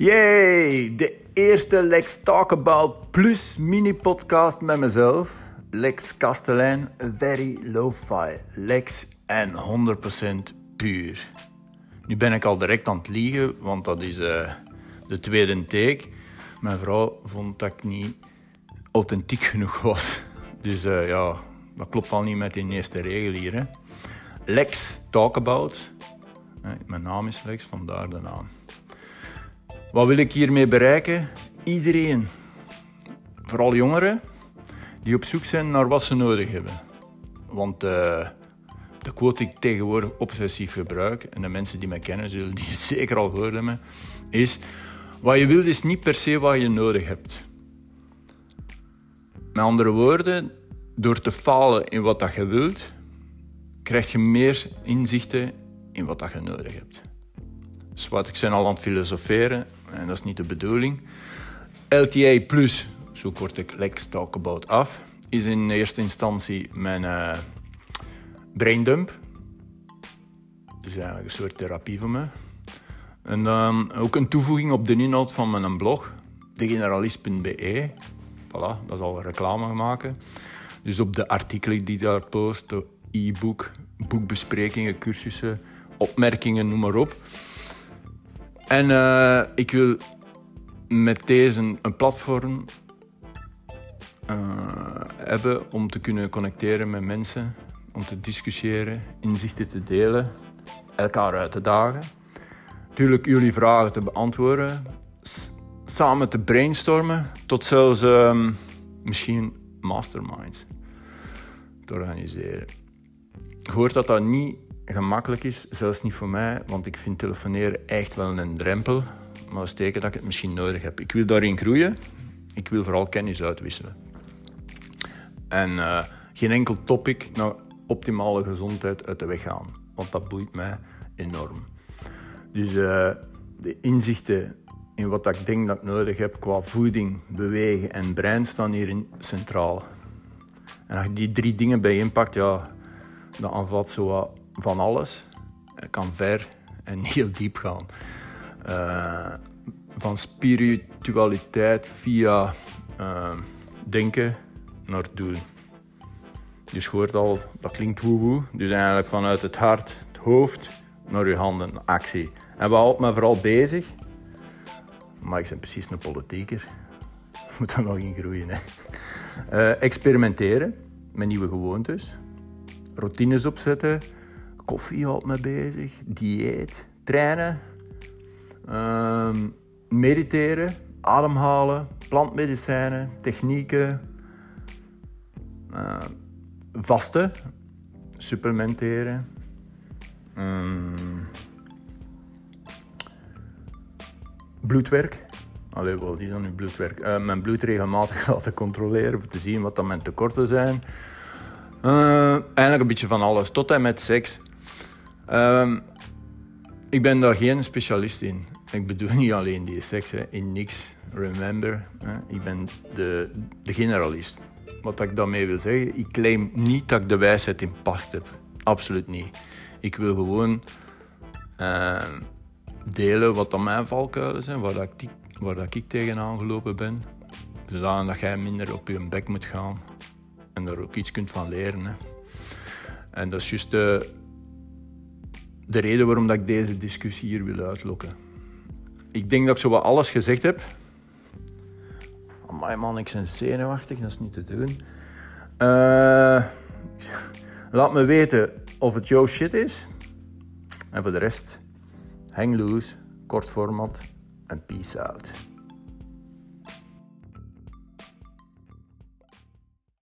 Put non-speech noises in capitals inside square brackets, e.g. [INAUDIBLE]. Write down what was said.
Yay! De eerste Lex Talk About Plus mini-podcast met mezelf. Lex Kastelein, very lo-fi. Lex en 100% puur. Nu ben ik al direct aan het liegen, want dat is uh, de tweede take. Mijn vrouw vond dat ik niet authentiek genoeg was. Dus uh, ja, dat klopt al niet met die eerste regel hier. Hè. Lex Talk About. Mijn naam is Lex, vandaar de naam. Wat wil ik hiermee bereiken? Iedereen, vooral jongeren, die op zoek zijn naar wat ze nodig hebben. Want uh, de quote die ik tegenwoordig obsessief gebruik, en de mensen die mij kennen zullen die het [LAUGHS] zeker al gehoord hebben, is: wat je wilt is niet per se wat je nodig hebt. Met andere woorden, door te falen in wat dat je wilt, krijg je meer inzichten in wat dat je nodig hebt. Dus wat ik zijn al aan het filosoferen, en dat is niet de bedoeling. LTA Plus, zo kort ik Lex Talk About af, is in eerste instantie mijn uh, braindump. Dus eigenlijk een soort therapie voor me. En um, ook een toevoeging op de inhoud van mijn blog, degeneralist.be. Voilà, dat is al reclame maken. Dus op de artikelen die daar post, e-book, boekbesprekingen, cursussen, opmerkingen, noem maar op. En uh, ik wil met deze een platform uh, hebben om te kunnen connecteren met mensen, om te discussiëren, inzichten te delen, elkaar uit te dagen. Natuurlijk jullie vragen te beantwoorden, samen te brainstormen, tot zelfs um, misschien masterminds te organiseren. Hoort dat dat niet gemakkelijk is, zelfs niet voor mij, want ik vind telefoneren echt wel een drempel. Maar dat steken dat ik het misschien nodig heb. Ik wil daarin groeien. Ik wil vooral kennis uitwisselen. En uh, geen enkel topic naar optimale gezondheid uit de weg gaan. Want dat boeit mij enorm. Dus uh, de inzichten in wat ik denk dat ik nodig heb qua voeding, bewegen en brein staan hierin centraal. En als je die drie dingen bijeenpakt, ja, dan aanvat zo wat van alles. Kan ver en [LAUGHS] heel diep gaan. Uh, van spiritualiteit via uh, denken naar doen. Dus hoort al, dat klinkt woehoe. Dus eigenlijk vanuit het hart, het hoofd, naar je handen, actie. En we houden me vooral bezig. Maar ik ben precies een politieker. [LAUGHS] Moet er nog in groeien. Hè. Uh, experimenteren met nieuwe gewoontes. Routines opzetten koffie houdt me bezig, dieet, trainen, uh, mediteren, ademhalen, plantmedicijnen, technieken, uh, vasten, supplementeren. Um, bloedwerk. Allee, die is dan nu bloedwerk. Uh, mijn bloed regelmatig [LAUGHS] laten controleren om te zien wat dan mijn tekorten zijn. Uh, eigenlijk een beetje van alles, tot en met seks. Um, ik ben daar geen specialist in. Ik bedoel [LAUGHS] niet alleen die seks, hè. in niks. Remember, hè. ik ben de, de generalist. Wat ik daarmee wil zeggen, ik claim niet dat ik de wijsheid in pacht heb. Absoluut niet. Ik wil gewoon uh, delen wat dan mijn valkuilen zijn, waar, dat ik, waar dat ik tegenaan gelopen ben. Zodat jij minder op je bek moet gaan en daar ook iets kunt van leren. En dat is juist de de reden waarom dat ik deze discussie hier wil uitlokken. Ik denk dat ik zo wat alles gezegd heb. Maar man, ik ben zenuwachtig, dat is niet te doen. Uh, laat me weten of het jouw shit is. En voor de rest, hang loose, kort format en peace out.